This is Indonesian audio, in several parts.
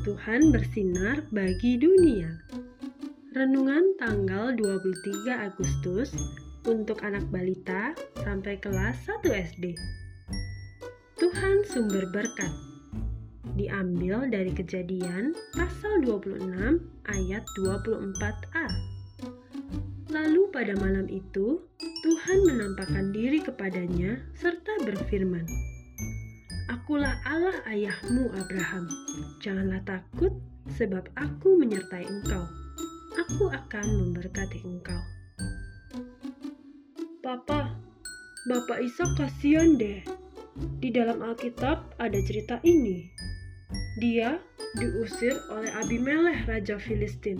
Tuhan bersinar bagi dunia. Renungan tanggal 23 Agustus untuk anak balita sampai kelas 1 SD. Tuhan sumber berkat. Diambil dari Kejadian pasal 26 ayat 24a. Lalu pada malam itu, Tuhan menampakkan diri kepadanya serta berfirman, Akulah Allah ayahmu Abraham. Janganlah takut, sebab aku menyertai engkau. Aku akan memberkati engkau. Papa, Bapak Isa kasihan deh. Di dalam Alkitab ada cerita ini. Dia diusir oleh Abimelech Raja Filistin.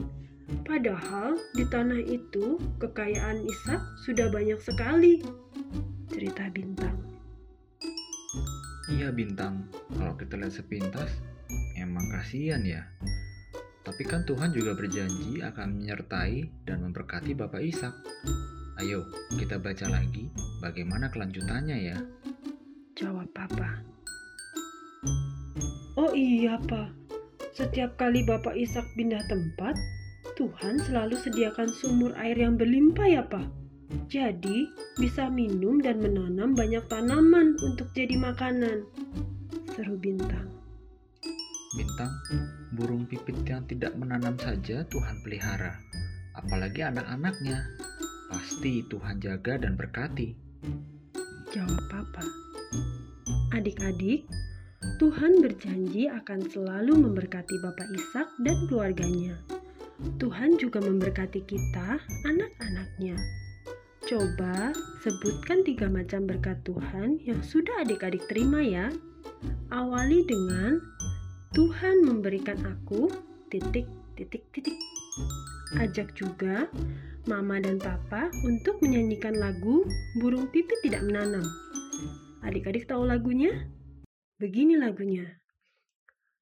Padahal di tanah itu kekayaan Ishak sudah banyak sekali. Cerita bintang. Iya bintang, kalau kita lihat sepintas, emang kasihan ya. Tapi kan Tuhan juga berjanji akan menyertai dan memberkati Bapak Ishak. Ayo, kita baca lagi bagaimana kelanjutannya ya. Jawab Papa. Oh iya, Pak. Setiap kali Bapak Ishak pindah tempat, Tuhan selalu sediakan sumur air yang berlimpah ya, Pak. Jadi, bisa minum dan menanam banyak tanaman untuk jadi makanan. Seru bintang. Bintang, burung pipit yang tidak menanam saja Tuhan pelihara. Apalagi anak-anaknya. Pasti Tuhan jaga dan berkati. Jawab Papa. Adik-adik, Tuhan berjanji akan selalu memberkati Bapak Ishak dan keluarganya. Tuhan juga memberkati kita, anak-anaknya. Coba sebutkan tiga macam berkat Tuhan yang sudah adik-adik terima ya. Awali dengan Tuhan memberikan aku titik titik titik. Ajak juga mama dan papa untuk menyanyikan lagu Burung Pipit Tidak Menanam. Adik-adik tahu lagunya? Begini lagunya.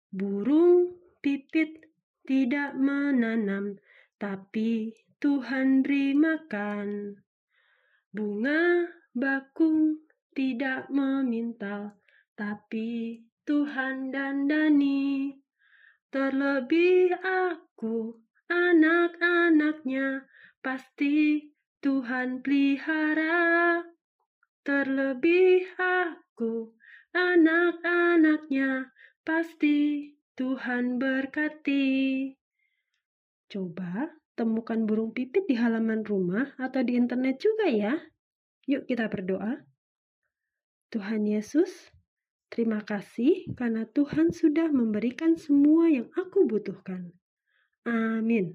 Burung pipit tidak menanam, tapi Tuhan beri makan. Bunga bakung tidak memintal, tapi Tuhan dandani. Terlebih aku, anak-anaknya, pasti Tuhan pelihara. Terlebih aku, anak-anaknya, pasti Tuhan berkati. Coba temukan burung pipit di halaman rumah atau di internet juga ya. Yuk kita berdoa. Tuhan Yesus, terima kasih karena Tuhan sudah memberikan semua yang aku butuhkan. Amin.